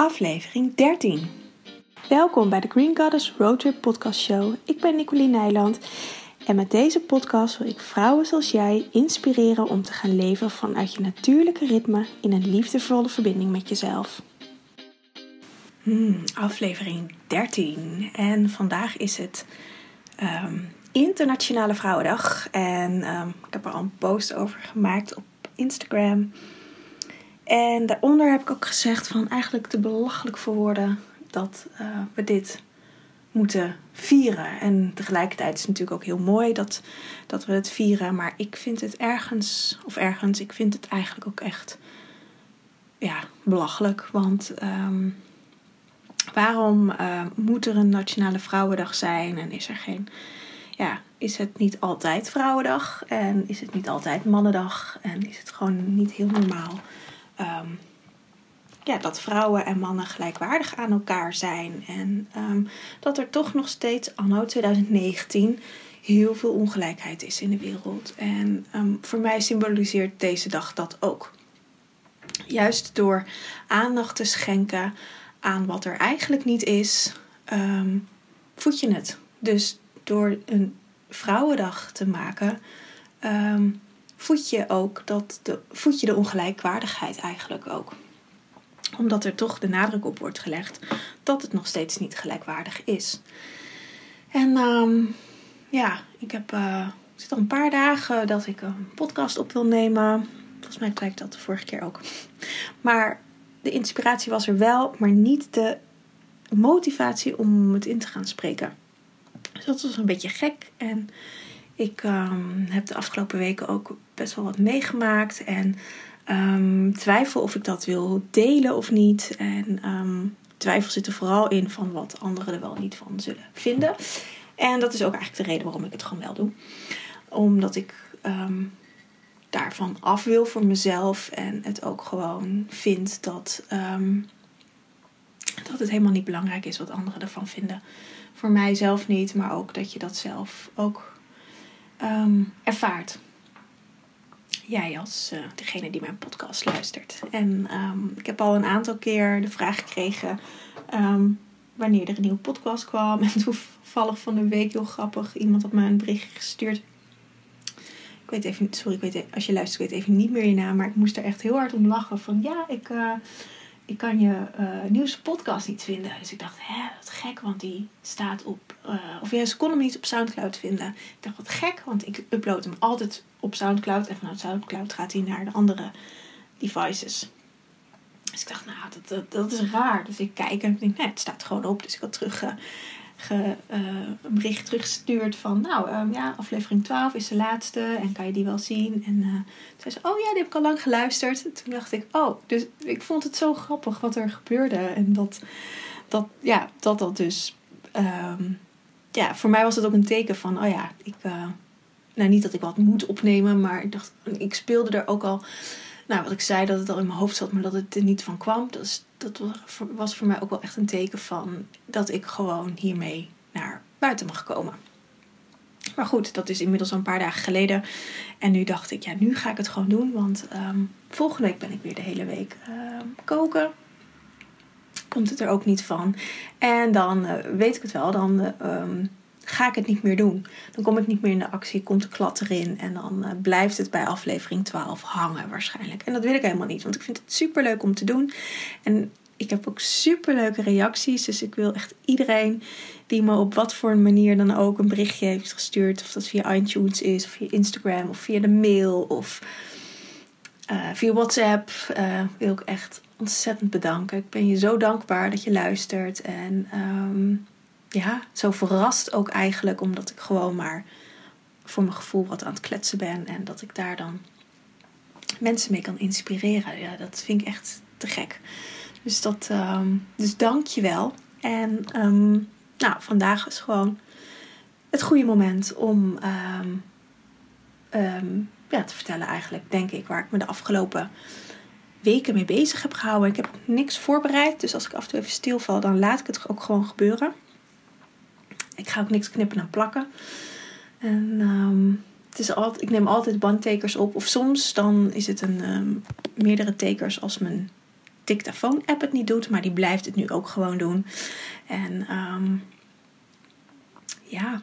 aflevering 13. Welkom bij de Green Goddess Roadtrip Podcast Show. Ik ben Nicoline Nijland en met deze podcast wil ik vrouwen zoals jij inspireren om te gaan leven vanuit je natuurlijke ritme in een liefdevolle verbinding met jezelf. Hmm, aflevering 13 en vandaag is het ehm, Internationale Vrouwendag en um, ik heb er al een post over gemaakt op Instagram. En daaronder heb ik ook gezegd van eigenlijk te belachelijk voor woorden dat uh, we dit moeten vieren. En tegelijkertijd is het natuurlijk ook heel mooi dat, dat we het vieren. Maar ik vind het ergens, of ergens, ik vind het eigenlijk ook echt ja, belachelijk. Want um, waarom uh, moet er een Nationale Vrouwendag zijn en is er geen. Ja, is het niet altijd Vrouwendag en is het niet altijd Mannendag en is het gewoon niet heel normaal um, ja, dat vrouwen en mannen gelijkwaardig aan elkaar zijn. En um, dat er toch nog steeds, anno 2019, heel veel ongelijkheid is in de wereld. En um, voor mij symboliseert deze dag dat ook. Juist door aandacht te schenken aan wat er eigenlijk niet is, um, voed je het. Dus door een vrouwendag te maken, voed je ook dat de, je de ongelijkwaardigheid eigenlijk ook omdat er toch de nadruk op wordt gelegd dat het nog steeds niet gelijkwaardig is. En um, ja, ik heb uh, zit al een paar dagen dat ik een podcast op wil nemen. Volgens mij zei ik dat de vorige keer ook. Maar de inspiratie was er wel, maar niet de motivatie om het in te gaan spreken. Dus dat was een beetje gek. En ik um, heb de afgelopen weken ook best wel wat meegemaakt. En um, twijfel of ik dat wil delen of niet. En um, twijfel zit er vooral in van wat anderen er wel niet van zullen vinden. En dat is ook eigenlijk de reden waarom ik het gewoon wel doe. Omdat ik daarvan af wil voor mezelf. En het ook gewoon vind dat, dat het helemaal niet belangrijk is wat anderen ervan vinden. Voor mijzelf niet, maar ook dat je dat zelf ook ervaart jij als uh, degene die mijn podcast luistert. En um, ik heb al een aantal keer de vraag gekregen um, wanneer er een nieuwe podcast kwam. En toevallig van de week, heel grappig, iemand had me een bericht gestuurd. Ik weet even, sorry, ik weet, als je luistert, ik weet even niet meer je naam. Maar ik moest er echt heel hard om lachen. Van ja, ik, uh, ik kan je uh, nieuwste podcast niet vinden. Dus ik dacht, hè, wat gek, want die staat op. Uh, of ja, ze kon hem niet op Soundcloud vinden. Ik dacht, wat gek, want ik upload hem altijd op Soundcloud. En vanuit Soundcloud gaat hij naar de andere devices. Dus ik dacht, nou, dat, dat, is raar. Dus ik kijk en ik denk, nee, het staat gewoon op. Dus ik had terug, uh, ge, uh, een bericht teruggestuurd van, nou um, ja, aflevering 12 is de laatste en kan je die wel zien? En uh, toen zei ze, oh ja, die heb ik al lang geluisterd. toen dacht ik, oh, dus ik vond het zo grappig wat er gebeurde. En dat dat, ja, dat, dat dus, um, ja, voor mij was het ook een teken van, oh ja, ik nou niet dat ik wat moet opnemen, maar ik dacht, ik speelde er ook al, nou wat ik zei, dat het al in mijn hoofd zat, maar dat het er niet van kwam. Dat was voor mij ook wel echt een teken van dat ik gewoon hiermee naar buiten mag komen. Maar goed, dat is inmiddels al een paar dagen geleden. En nu dacht ik, ja, nu ga ik het gewoon doen. Want um, volgende week ben ik weer de hele week uh, koken. Komt het er ook niet van. En dan uh, weet ik het wel. Dan um, ga ik het niet meer doen. Dan kom ik niet meer in de actie, komt de klad erin en dan uh, blijft het bij aflevering 12 hangen waarschijnlijk. En dat wil ik helemaal niet, want ik vind het super leuk om te doen. En ik heb ook super leuke reacties, dus ik wil echt iedereen die me op wat voor een manier dan ook een berichtje heeft gestuurd, of dat via iTunes is, of via Instagram, of via de mail, of uh, via WhatsApp, uh, wil ik echt ontzettend bedanken. Ik ben je zo dankbaar dat je luistert en um, ja, zo verrast ook eigenlijk, omdat ik gewoon maar voor mijn gevoel wat aan het kletsen ben en dat ik daar dan mensen mee kan inspireren. Ja, dat vind ik echt te gek. Dus, dat, um, dus dank je wel. En um, nou, vandaag is gewoon het goede moment om um, ja, te vertellen eigenlijk, denk ik, waar ik me de afgelopen weken mee bezig heb gehouden. Ik heb niks voorbereid, dus als ik af en toe even stilval, dan laat ik het ook gewoon gebeuren. Ik ga ook niks knippen en plakken. En um, het is altijd, ik neem altijd bandtekers op. Of soms dan is het een, um, meerdere tekers als mijn dictafoon-app het niet doet, maar die blijft het nu ook gewoon doen. En ehm, ja,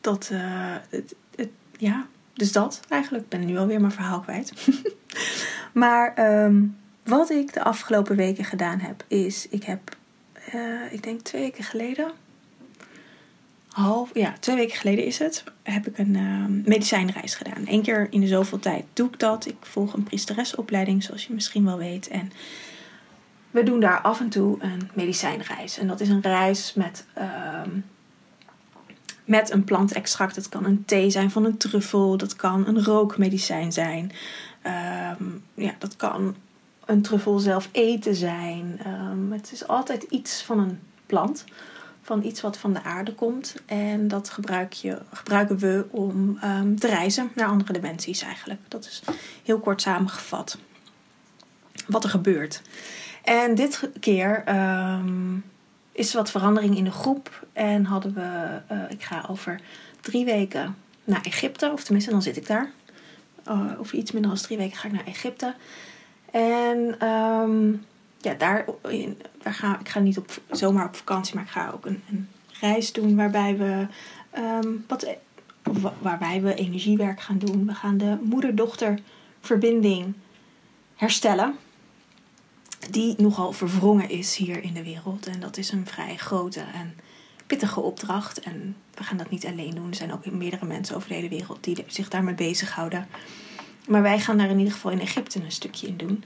dat, uh, het, het, ja, dus dat eigenlijk. Ik ben nu alweer mijn verhaal kwijt. maar ehm, wat ik de afgelopen weken gedaan heb, is ik heb, uh, ik denk twee weken geleden, half, ja, twee weken geleden is het, heb ik een uh, medicijnreis gedaan. Eén keer in de zoveel tijd doe ik dat. Ik volg een priesteresopleiding, zoals je misschien wel weet. En we doen daar af en toe een medicijnreis. En dat is een reis met, uh, met een plantextract. Dat kan een thee zijn van een truffel. Dat kan een rookmedicijn zijn. Um, ja, dat kan een truffel zelf eten zijn. Het is altijd iets van een plant van iets wat van de aarde komt. En dat gebruik je, gebruiken we om um, te reizen naar andere dimensies eigenlijk. Dat is heel kort samengevat wat er gebeurt. En dit keer um, is wat verandering in de groep. En hadden we, uh, ik ga over drie weken naar Egypte. Of tenminste, dan zit ik daar. Uh, over iets minder dan drie weken ga ik naar Egypte. En um, ja, daar, daar ik ga niet op, zomaar op vakantie, maar ik ga ook een, een reis doen waarbij we, um, wat, waarbij we energiewerk gaan doen. We gaan de moeder-dochter verbinding herstellen. Die nogal verwrongen is hier in de wereld. En dat is een vrij grote en pittige opdracht. En we gaan dat niet alleen doen. Er zijn ook meerdere mensen over de hele wereld die zich daarmee bezighouden. Maar wij gaan daar in ieder geval in Egypte een stukje in doen.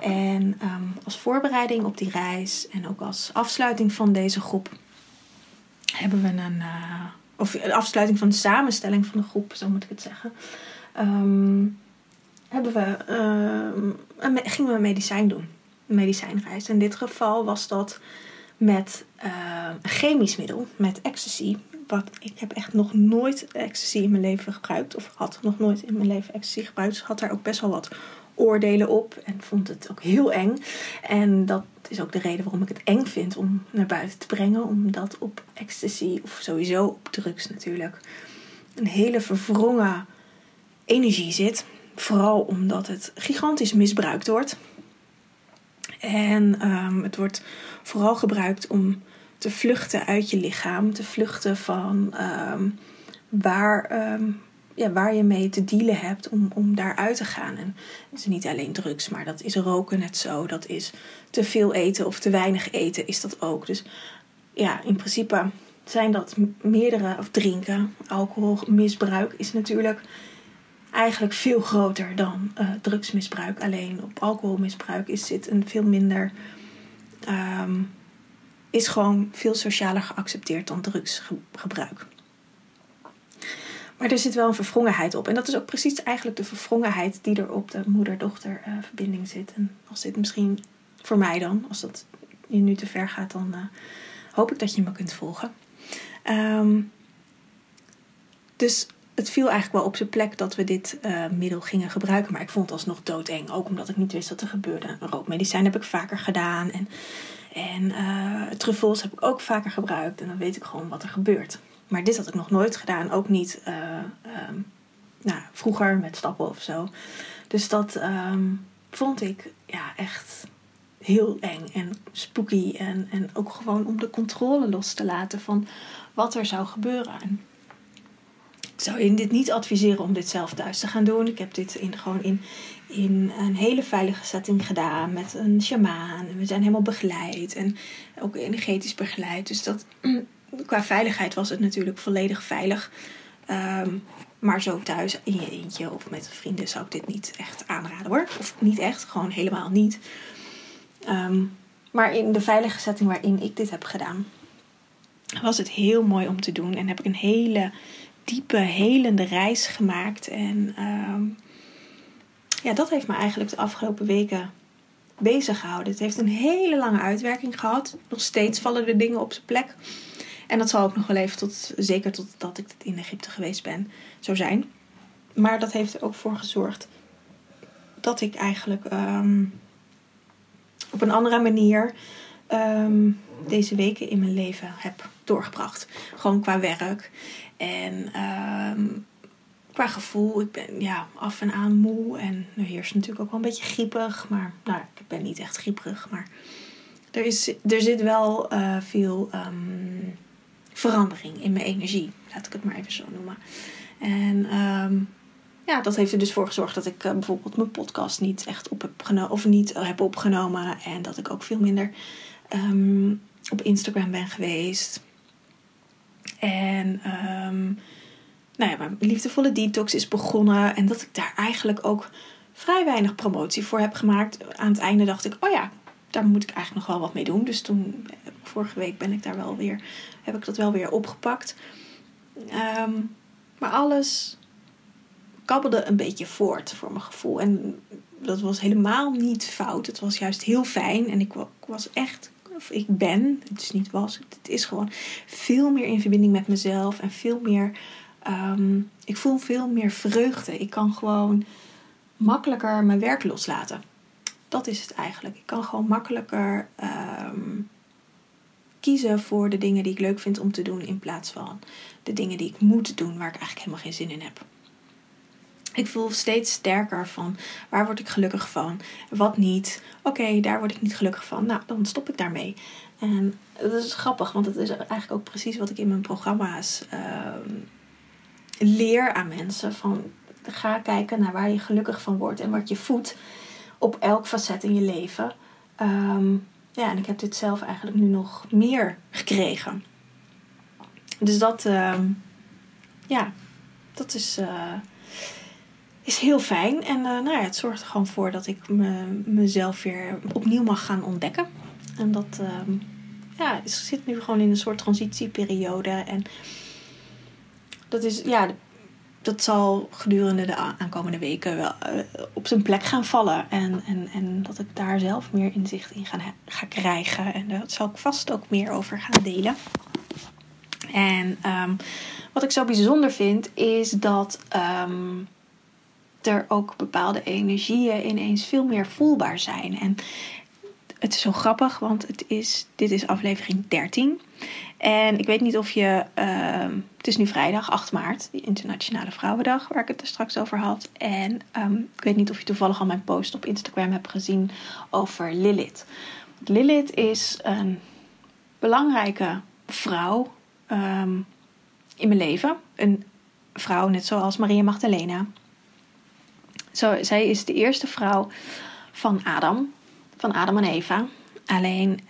En um, als voorbereiding op die reis en ook als afsluiting van deze groep hebben we een. Uh, of afsluiting van de samenstelling van de groep, zo moet ik het zeggen. Um, hebben we, uh, een, gingen we een medicijn doen. Een medicijnreis. In dit geval was dat met uh, een chemisch middel, met ecstasy. Wat, ik heb echt nog nooit ecstasy in mijn leven gebruikt. Of had nog nooit in mijn leven ecstasy gebruikt. Dus had daar ook best wel wat oordelen op en vond het ook heel eng. En dat is ook de reden waarom ik het eng vind om naar buiten te brengen. Omdat op ecstasy, of sowieso op drugs natuurlijk, een hele verwrongen energie zit. Vooral omdat het gigantisch misbruikt wordt. En um, het wordt vooral gebruikt om te vluchten uit je lichaam, te vluchten van um, waar, um, ja, waar je mee te dealen hebt om, om daaruit te gaan. En het is niet alleen drugs, maar dat is roken net zo. Dat is te veel eten of te weinig eten is dat ook. Dus ja, in principe zijn dat meerdere, of drinken, alcoholmisbruik is natuurlijk eigenlijk veel groter dan uh, drugsmisbruik. Alleen op alcoholmisbruik is zit een veel minder. Um, is gewoon veel socialer geaccepteerd dan drugsgebruik. Maar er zit wel een verwrongenheid op. En dat is ook precies eigenlijk de verwrongenheid die er op de moeder-dochter uh, verbinding zit. En als dit misschien voor mij dan, als dat je nu te ver gaat, dan uh, hoop ik dat je me kunt volgen. Um, dus het viel eigenlijk wel op zijn plek dat we dit uh, middel gingen gebruiken. Maar ik vond het alsnog doodeng. Ook omdat ik niet wist wat er gebeurde. Rookmedicijn heb ik vaker gedaan. En, en uh, truffels heb ik ook vaker gebruikt. En dan weet ik gewoon wat er gebeurt. Maar dit had ik nog nooit gedaan. Ook niet uh, um, nou, vroeger met stappen of zo. Dus dat um, vond ik ja, echt heel eng en spooky. En, en ook gewoon om de controle los te laten van wat er zou gebeuren. En ik zou je dit niet adviseren om dit zelf thuis te gaan doen. Ik heb dit in, gewoon in, in een hele veilige setting gedaan met een shamaan. En we zijn helemaal begeleid en ook energetisch begeleid. Dus dat qua veiligheid was het natuurlijk volledig veilig. Um, maar zo thuis in je eentje of met vrienden zou ik dit niet echt aanraden hoor. Of niet echt, gewoon helemaal niet. Um, maar in de veilige setting waarin ik dit heb gedaan, was het heel mooi om te doen. En heb ik een hele diepe, helende reis gemaakt. En um, ja, dat heeft me eigenlijk de afgelopen weken bezig gehouden. Het heeft een hele lange uitwerking gehad. Nog steeds vallen er dingen op zijn plek. En dat zal ook nog wel even tot, zeker totdat ik in Egypte geweest ben, zo zijn. Maar dat heeft er ook voor gezorgd dat ik eigenlijk um, op een andere manier um, deze weken in mijn leven heb doorgebracht. Gewoon qua werk. En um, qua gevoel, ik ben ja, af en aan moe. En nu heerst natuurlijk ook wel een beetje griepig. Maar nou, ik ben niet echt grieperig. Maar er, is, er zit wel eh, veel ehm, verandering in mijn energie. Laat ik het maar even zo noemen. En ehm, ja, dat heeft er dus voor gezorgd dat ik eh, bijvoorbeeld mijn podcast niet echt op heb genomen. Of niet heb opgenomen. En dat ik ook veel minder ehm, op Instagram ben geweest. En nou ja, mijn liefdevolle detox is begonnen. En dat ik daar eigenlijk ook vrij weinig promotie voor heb gemaakt. Aan het einde dacht ik, oh ja, daar moet ik eigenlijk nog wel wat mee doen. Dus toen, vorige week ben ik daar wel weer, heb ik dat wel weer opgepakt. Ehm, maar alles kabbelde een beetje voort voor mijn gevoel. En dat was helemaal niet fout. Het was juist heel fijn. En ik was echt, of ik ben, het is niet was, het is gewoon veel meer in verbinding met mezelf. En veel meer Ehm, ik voel veel meer vreugde. Ik kan gewoon makkelijker mijn werk loslaten. Dat is het eigenlijk. Ik kan gewoon makkelijker ehm, kiezen voor de dingen die ik leuk vind om te doen in plaats van de dingen die ik moet doen waar ik eigenlijk helemaal geen zin in heb. Ik voel steeds sterker van waar word ik gelukkig van, wat niet. Oké, daar word ik niet gelukkig van. Nou, dan stop ik daarmee. En dat is grappig, want het is eigenlijk ook precies wat ik in mijn programma's ehm, leer aan mensen van ga kijken naar waar je gelukkig van wordt en wat je voedt op elk facet in je leven. Ehm, ja, en ik heb dit zelf eigenlijk nu nog meer gekregen. Dus dat, ehm, ja, dat is, uh, is heel fijn. En uh, nou ja, het zorgt er gewoon voor dat ik me, mezelf weer opnieuw mag gaan ontdekken. En dat um, ja, zit nu gewoon in een soort transitieperiode. En dat is, ja, dat zal gedurende de aankomende weken wel eh, op zijn plek gaan vallen. En, en, en dat ik daar zelf meer inzicht in ga, krijgen. En daar zal ik vast ook meer over gaan delen. En um, wat ik zo bijzonder vind, is dat um, er ook bepaalde energieën ineens veel meer voelbaar zijn. En het is zo grappig, want het is, dit is aflevering 13. En ik weet niet of je. Uh, het is nu vrijdag 8 maart, die Internationale Vrouwendag, waar ik het er straks over had. En um, ik weet niet of je toevallig al mijn post op Instagram hebt gezien over Lilith. Lilith is een belangrijke vrouw um, in mijn leven. Een vrouw net zoals Maria Magdalena. Zo, zij is de eerste vrouw van Adam, van Adam en Eva. Alleen,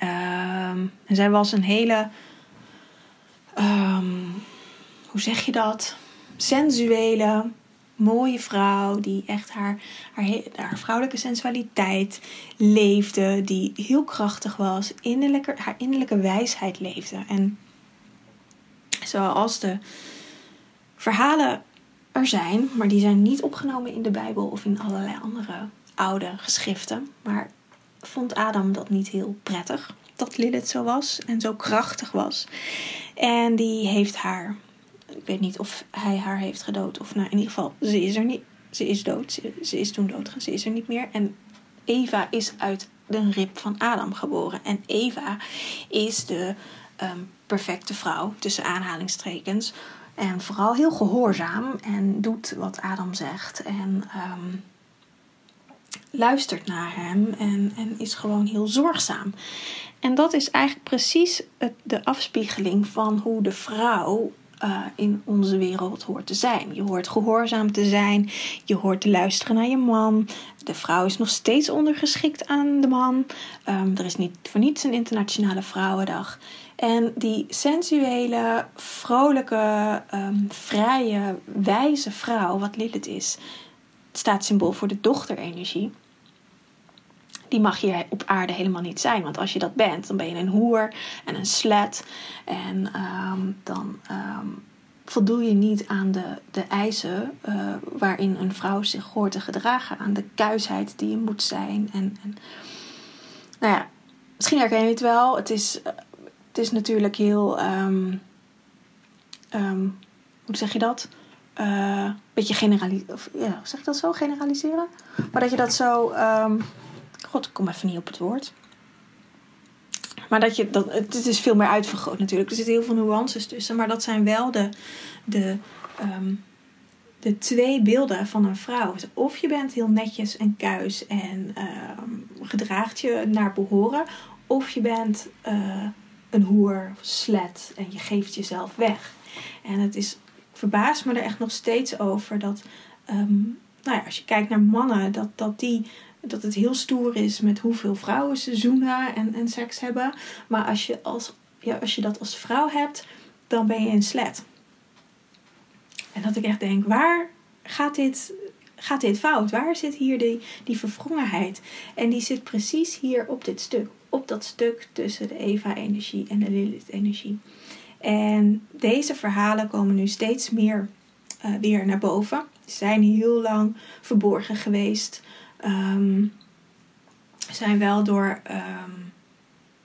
um, zij was een hele um, hoe zeg je dat? Sensuele, mooie vrouw die echt haar, haar, haar vrouwelijke sensualiteit leefde, die heel krachtig was, haar innerlijke wijsheid leefde. En zoals de verhalen er zijn, maar die zijn niet opgenomen in de Bijbel of in allerlei andere oude geschriften, maar vond Adam dat niet heel prettig dat Lilith zo was en zo krachtig was. En die heeft haar, ik weet niet of hij haar heeft gedood of nou in ieder geval, ze is er niet. Ze is dood, ze, is toen dood, ze is er niet meer. En Eva is uit de rib van Adam geboren. En Eva is de ehm, perfecte vrouw, tussen aanhalingstekens. En vooral heel gehoorzaam en doet wat Adam zegt. En ehm, luistert naar hem en, en is gewoon heel zorgzaam. En dat is eigenlijk precies de afspiegeling van hoe de vrouw uh, in onze wereld hoort te zijn. Je hoort gehoorzaam te zijn, je hoort te luisteren naar je man. De vrouw is nog steeds ondergeschikt aan de man. Um, er is niet voor niets een internationale vrouwendag. En die sensuele, vrolijke, um, vrije, wijze vrouw, wat Lilith is, staat symbool voor de dochterenergie die mag hier op aarde helemaal niet zijn. Want als je dat bent, dan ben je een hoer en een slet. En um, dan um, voldoe je niet aan de, de eisen uh, waarin een vrouw zich hoort te gedragen. Aan de kuisheid die je moet zijn. En, en nou ja, misschien herken je het wel. Het is, het is natuurlijk heel. Um, hoe zeg je dat? Uh, beetje generaliseren. Ja, zeg ik dat zo? Generaliseren? Maar dat je dat zo. God, ik kom even niet op het woord. Maar dat je, dat, het is veel meer uitvergroot natuurlijk. Er zitten heel veel nuances tussen. Maar dat zijn wel de, de, um, de twee beelden van een vrouw. Of je bent heel netjes en kuis en uh, gedraagt je naar behoren. Of je bent uh, een hoer, slet en je geeft jezelf weg. En het is, verbaast me er echt nog steeds over dat, um, nou ja, als je kijkt naar mannen, dat, dat die dat het heel stoer is met hoeveel vrouwen ze zoenen en, en seks hebben. Maar als je, als, ja, als je dat als vrouw hebt, dan ben je een slet. En dat ik echt denk, waar gaat dit, gaat dit fout? Waar zit hier die, die verwrongenheid? En die zit precies hier op dit stuk. Op dat stuk tussen de Eva-energie en de Lilith-energie. En deze verhalen komen nu steeds meer uh, weer naar boven. Ze zijn heel lang verborgen geweest. Um, zijn wel door, um,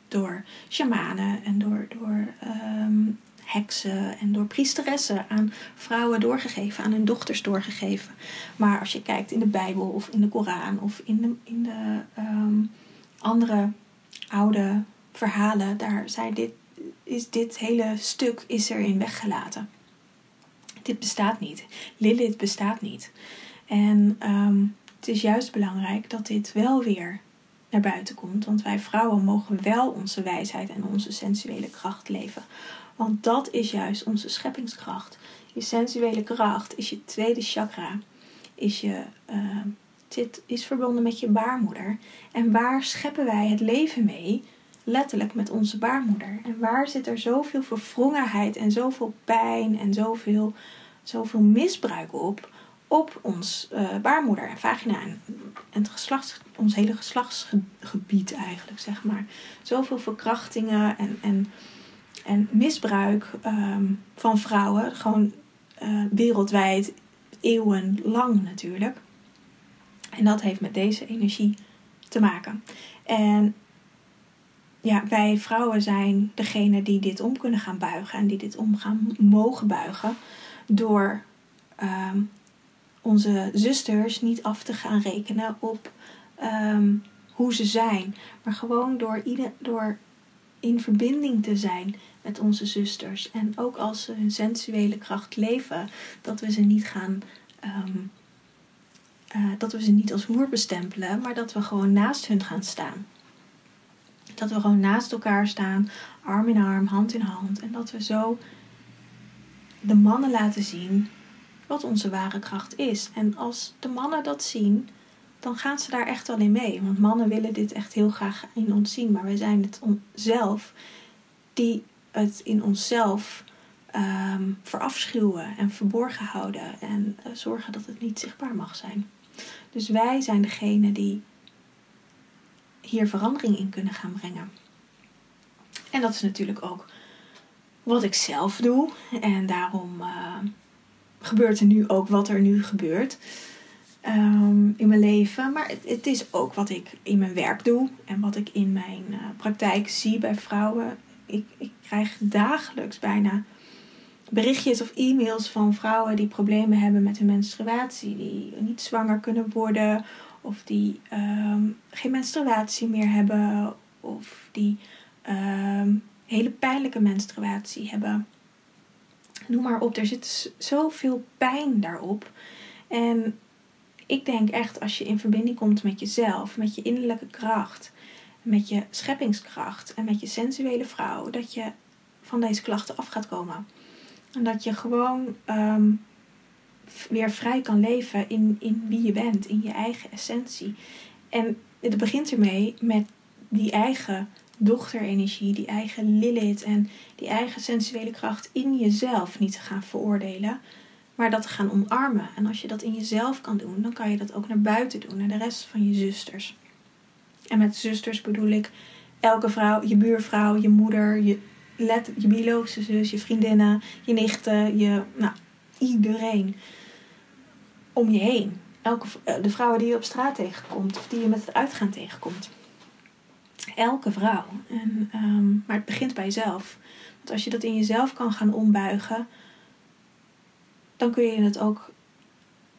door shamanen en door, door um, heksen en door priesteressen aan vrouwen doorgegeven, aan hun dochters doorgegeven. Maar als je kijkt in de Bijbel of in de Koran of in de, in de andere oude verhalen, daar zijn dit, is dit hele stuk is erin weggelaten. Dit bestaat niet. Lilith bestaat niet. En het is juist belangrijk dat dit wel weer naar buiten komt. Want wij vrouwen mogen wel onze wijsheid en onze sensuele kracht leven. Want dat is juist onze scheppingskracht. Je sensuele kracht is je tweede chakra. Is je, uh, dit is verbonden met je baarmoeder. En waar scheppen wij het leven mee? Letterlijk met onze baarmoeder. En waar zit er zoveel verwrongenheid en zoveel pijn en zoveel, zoveel misbruik op? Op ons uh, baarmoeder en vagina en, het geslachts, ons hele geslachtsgebied eigenlijk, zeg maar. Zoveel verkrachtingen en, en en misbruik um, van vrouwen, gewoon uh, wereldwijd, eeuwenlang natuurlijk. En dat heeft met deze energie te maken. En ja, wij vrouwen zijn degene die dit om kunnen gaan buigen en die dit om gaan mogen buigen door um, onze zusters niet af te gaan rekenen op um, hoe ze zijn, maar gewoon door, ieder, door in verbinding te zijn met onze zusters. En ook als ze hun sensuele kracht leven, dat we ze niet gaan. Um, uh, dat we ze niet als hoer bestempelen, maar dat we gewoon naast hun gaan staan. Dat we gewoon naast elkaar staan, arm in arm, hand in hand. En dat we zo de mannen laten zien wat onze ware kracht is. En als de mannen dat zien, dan gaan ze daar echt wel in mee. Want mannen willen dit echt heel graag in ons zien. Maar wij zijn het zelf die het in onszelf um, verafschuwen en verborgen houden. En uh, zorgen dat het niet zichtbaar mag zijn. Dus wij zijn degene die hier verandering in kunnen gaan brengen. En dat is natuurlijk ook wat ik zelf doe. En daarom uh, gebeurt er nu ook wat er nu gebeurt um, in mijn leven. Maar het, het, is ook wat ik in mijn werk doe en wat ik in mijn uh, praktijk zie bij vrouwen. Ik, ik krijg dagelijks bijna berichtjes of e-mails van vrouwen die problemen hebben met hun menstruatie, die niet zwanger kunnen worden of die um, geen menstruatie meer hebben of die um, hele pijnlijke menstruatie hebben. Noem maar op, er zit zoveel pijn daarop. En ik denk echt als je in verbinding komt met jezelf, met je innerlijke kracht, met je scheppingskracht en met je sensuele vrouw, dat je van deze klachten af gaat komen. En dat je gewoon um, weer vrij kan leven in, in wie je bent, in je eigen essentie. En het begint ermee met die eigen dochterenergie, die eigen Lilith en die eigen sensuele kracht in jezelf niet te gaan veroordelen, maar dat te gaan omarmen. En als je dat in jezelf kan doen, dan kan je dat ook naar buiten doen, naar de rest van je zusters. En met zusters bedoel ik elke vrouw, je buurvrouw, je moeder, je, let, je biologische zus, je vriendinnen, je nichten, je, nou, iedereen om je heen. Elke, eh, de vrouwen die je op straat tegenkomt of die je met het uitgaan tegenkomt. Elke vrouw. En, um, maar het begint bij jezelf. Want als je dat in jezelf kan gaan ombuigen, dan kun je het ook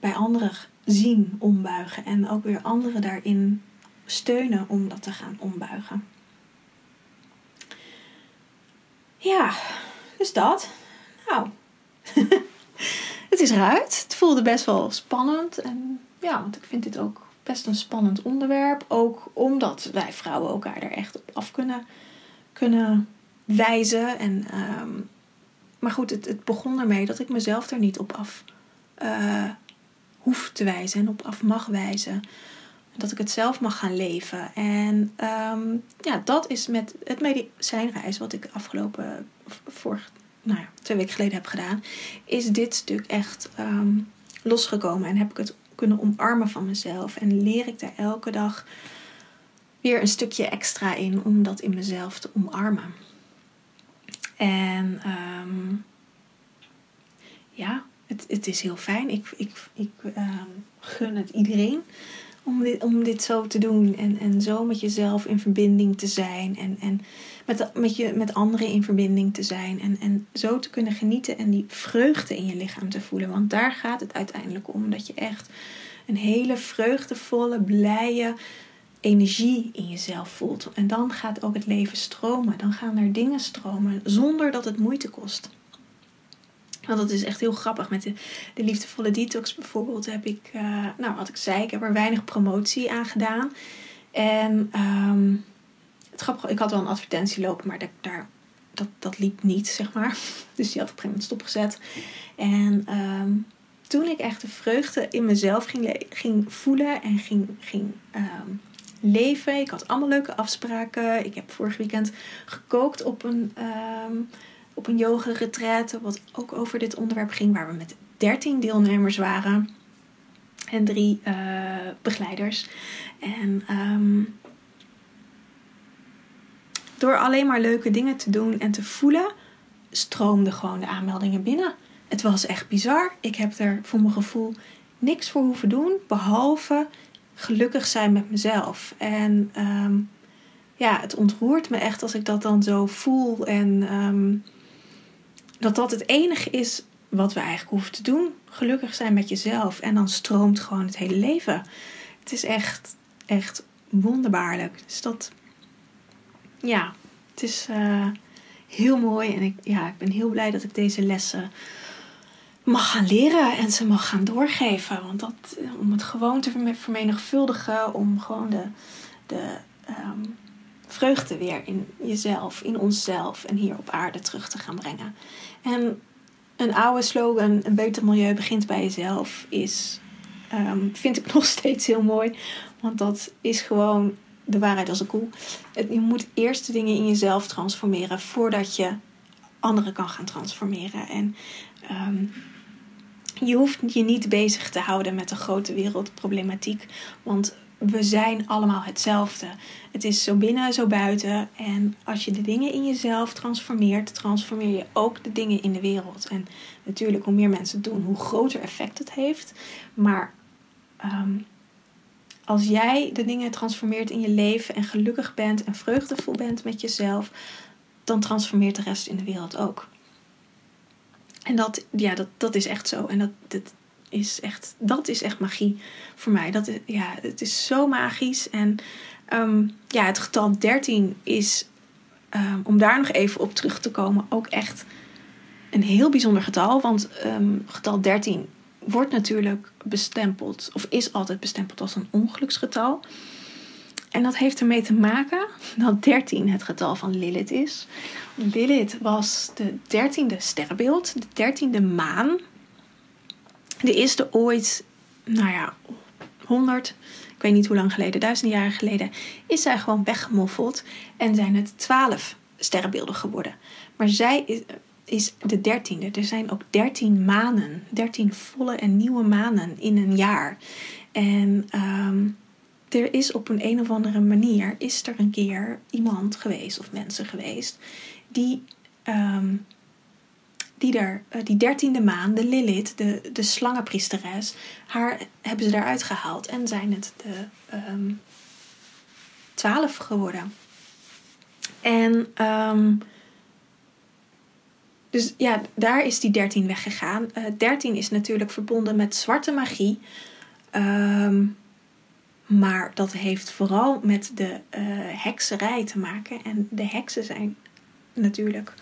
bij anderen zien ombuigen en ook weer anderen daarin steunen om dat te gaan ombuigen. Ja, dus dat. Nou, het het is eruit. Het voelde best wel spannend. En ja, want ik vind dit ook best een spannend onderwerp. Ook omdat wij vrouwen elkaar er echt op af kunnen, kunnen wijzen. En, ehm, maar goed, het, het begon ermee dat ik mezelf er niet op af uh, hoef te wijzen en op af mag wijzen. Dat ik het zelf mag gaan leven. En ehm, ja, dat is met het medicijnreis wat ik afgelopen, vorig, nou ja, twee weken geleden heb gedaan. Is dit stuk echt ehm, losgekomen. En heb ik het kunnen omarmen van mezelf. En leer ik daar elke dag weer een stukje extra in om dat in mezelf te omarmen. En ehm, ja, het, het is heel fijn. Ik, ik, ik ehm, gun het iedereen om dit, om dit zo te doen. En, en zo met jezelf in verbinding te zijn. En, en met, met, je, met anderen in verbinding te zijn. En, en zo te kunnen genieten en die vreugde in je lichaam te voelen. Want daar gaat het uiteindelijk om. Dat je echt een hele vreugdevolle, blije energie in jezelf voelt. En dan gaat ook het leven stromen. Dan gaan er dingen stromen zonder dat het moeite kost. Want dat is echt heel grappig. Met de, de liefdevolle detox bijvoorbeeld heb ik, uh, nou wat ik zei, ik heb er weinig promotie aan gedaan. En um, ik had wel een advertentie lopen, maar dat, daar, dat, dat liep niet, zeg maar. Dus die had op een gegeven moment stopgezet. En um, toen ik echt de vreugde in mezelf ging, ging voelen en ging, ging um, leven. Ik had allemaal leuke afspraken. Ik heb vorig weekend gekookt op een op een yoga retraite, wat ook over dit onderwerp ging, waar we met 13 deelnemers waren en drie uh, begeleiders. En um, door alleen maar leuke dingen te doen en te voelen, stroomden gewoon de aanmeldingen binnen. Het was echt bizar. Ik heb er voor mijn gevoel niks voor hoeven doen, behalve gelukkig zijn met mezelf. En um, ja, het ontroert me echt als ik dat dan zo voel en um, dat dat het enige is wat we eigenlijk hoeven te doen. Gelukkig zijn met jezelf. En dan stroomt gewoon het hele leven. Het is echt, echt wonderbaarlijk. Dus dat, ja, het is uh, heel mooi. En ik, ja, ik ben heel blij dat ik deze lessen mag gaan leren en ze mag gaan doorgeven. Want dat, om het gewoon te vermenigvuldigen, om gewoon de, de um, vreugde weer in jezelf, in onszelf en hier op aarde terug te gaan brengen. En een oude slogan, een beter milieu begint bij jezelf, is, um, vind ik nog steeds heel mooi. Want dat is gewoon de waarheid als een koe. Je moet eerst de dingen in jezelf transformeren voordat je anderen kan gaan transformeren. En um, je hoeft je niet bezig te houden met de grote wereldproblematiek. Want we zijn allemaal hetzelfde. Het is zo binnen, zo buiten. En als je de dingen in jezelf transformeert, transformeer je ook de dingen in de wereld. En natuurlijk, hoe meer mensen het doen, hoe groter effect het heeft. Maar um, als jij de dingen transformeert in je leven en gelukkig bent en vreugdevol bent met jezelf, dan transformeert de rest in de wereld ook. En dat, ja, dat, dat is echt zo. En dat, dat, is echt, dat is echt magie voor mij. Dat is, ja, het is zo magisch. En um, ja, het getal 13 is, um, om daar nog even op terug te komen, ook echt een heel bijzonder getal. Want um, getal 13 wordt natuurlijk bestempeld, of is altijd bestempeld als een ongeluksgetal. En dat heeft ermee te maken dat 13 het getal van Lilith is. Lilith was de dertiende sterrenbeeld, de dertiende maan de eerste ooit, nou ja, 100, ik weet niet hoe lang geleden, duizenden jaren geleden, is zij gewoon weggemoffeld en zijn het 12 sterrenbeelden geworden. Maar zij is, de dertiende. Er zijn ook 13 manen, 13 volle en nieuwe manen in een jaar. En um, er is op een, een of andere manier, is er een keer iemand geweest of mensen geweest die um, die, er, eh, die dertiende maan, de Lilith, de, de slangenpriesteres, haar hebben ze daaruit gehaald en zijn het de um, twaalf geworden. En dus ja, daar is die dertien weggegaan. Uh, dertien is natuurlijk verbonden met zwarte magie. Um, maar dat heeft vooral met de uh, hekserij te maken. En de heksen zijn natuurlijk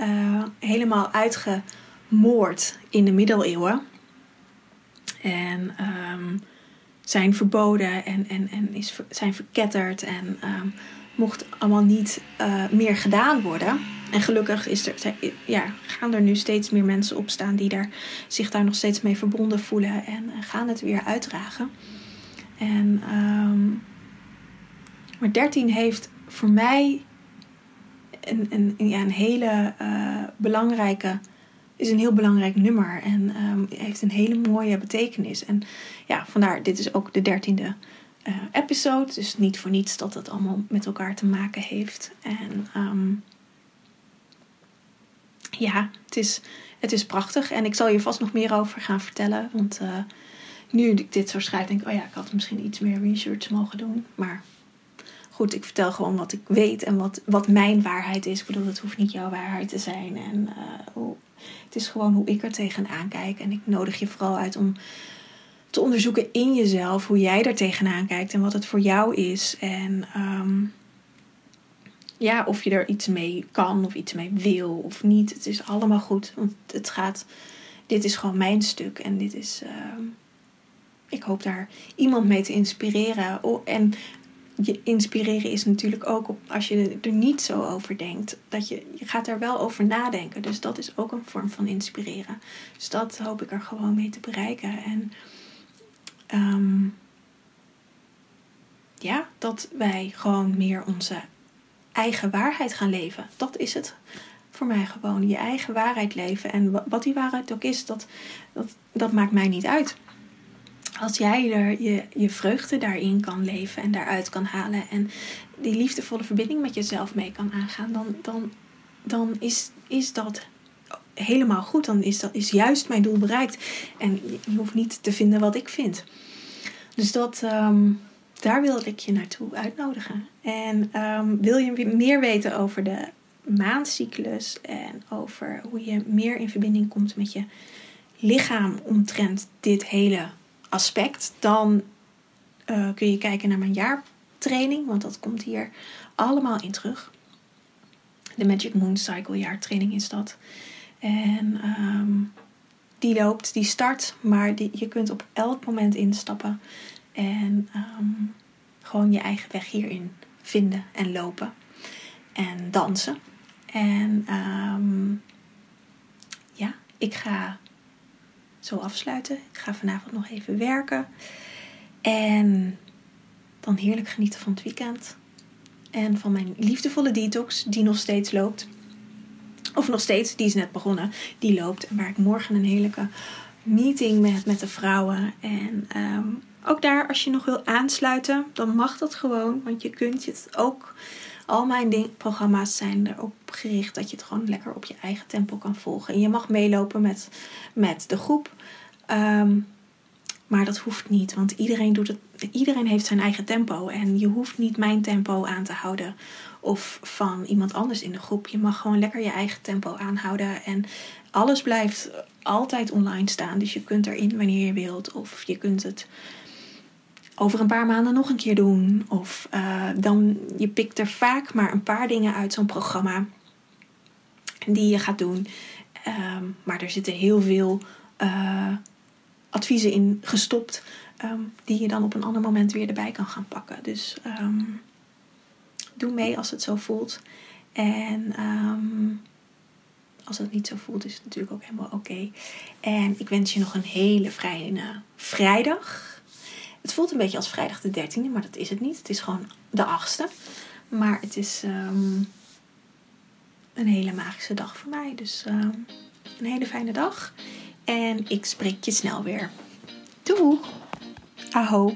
uh, helemaal uitgemoord in de middeleeuwen. En um, zijn verboden en, en, en is, zijn verketterd. En um, mocht allemaal niet meer gedaan worden. En gelukkig is er, ja, gaan er nu steeds meer mensen opstaan die daar, zich daar nog steeds mee verbonden voelen. En uh, gaan het weer uitdragen. En, um, maar 13 heeft voor mij een, een, ja, een hele uh, belangrijke is een heel belangrijk nummer en um, heeft een hele mooie betekenis. En ja, vandaar, dit is ook de dertiende uh, episode. Dus niet voor niets dat het allemaal met elkaar te maken heeft. En um, ja, het is, het is prachtig. En ik zal je vast nog meer over gaan vertellen. Want uh, nu ik dit zo schrijf, denk ik, oh ja, ik had misschien iets meer research mogen doen. Maar goed, ik vertel gewoon wat ik weet en wat, wat mijn waarheid is. Ik bedoel, het hoeft niet jouw waarheid te zijn. En hoe, het is gewoon hoe ik er tegenaan kijk. En ik nodig je vooral uit om te onderzoeken in jezelf hoe jij er tegenaan kijkt en wat het voor jou is. En um, ja, of je er iets mee kan of iets mee wil of niet. Het is allemaal goed. Want het gaat. Dit is gewoon mijn stuk. En dit is. Uh, ik hoop daar iemand mee te inspireren. Oh, en je inspireren is natuurlijk ook als je er niet zo over denkt. Dat je, je gaat er wel over nadenken. Dus dat is ook een vorm van inspireren. Dus dat hoop ik er gewoon mee te bereiken. En um, ja, dat wij gewoon meer onze eigen waarheid gaan leven. Dat is het voor mij gewoon. Je eigen waarheid leven. En wat die waarheid ook is, dat, dat, maakt mij niet uit als jij er je, je vreugde daarin kan leven en daaruit kan halen en die liefdevolle verbinding met jezelf mee kan aangaan, dan, dan, dan is, is dat helemaal goed. Dan is, dat, is juist mijn doel bereikt. En je hoeft niet te vinden wat ik vind. Dus dat, um, daar wilde ik je naartoe uitnodigen. En um, wil je meer weten over de maandcyclus en over hoe je meer in verbinding komt met je lichaam omtrent dit hele aspect, dan uh, kun je kijken naar mijn jaartraining, want dat komt hier allemaal in terug. De Magic Moon Cycle jaartraining is dat. En um, die loopt, die start, maar die, je kunt op elk moment instappen en um, gewoon je eigen weg hierin vinden en lopen en dansen. En um, ja, ik ga zo afsluiten. Ik ga vanavond nog even werken. En dan heerlijk genieten van het weekend. En van mijn liefdevolle detox, die nog steeds loopt. Of nog steeds, die is net begonnen. Die loopt. En waar ik morgen een heerlijke meeting met, met de vrouwen. En um, ook daar, als je nog wil aansluiten, dan mag dat gewoon. Want je kunt het ook al mijn ding, programma's zijn erop gericht dat je het gewoon lekker op je eigen tempo kan volgen. En je mag meelopen met, met de groep. Um, maar dat hoeft niet, want iedereen, doet het, iedereen heeft zijn eigen tempo. En je hoeft niet mijn tempo aan te houden of van iemand anders in de groep. Je mag gewoon lekker je eigen tempo aanhouden. En alles blijft altijd online staan. Dus je kunt erin wanneer je wilt. Of je kunt het over een paar maanden nog een keer doen. Of uh, dan, je pikt er vaak maar een paar dingen uit zo'n programma die je gaat doen. Um, maar er zitten heel veel uh, adviezen in gestopt, um, die je dan op een ander moment weer erbij kan gaan pakken. Dus um, doe mee als het zo voelt. En als het niet zo voelt, is het natuurlijk ook helemaal oké. En ik wens je nog een hele fijne vrijdag. Het voelt een beetje als vrijdag de 13e, maar dat is het niet. Het is gewoon de 8e. Maar het is um, een hele magische dag voor mij. Dus um, een hele fijne dag. En ik spreek je snel weer. Doei! Aho!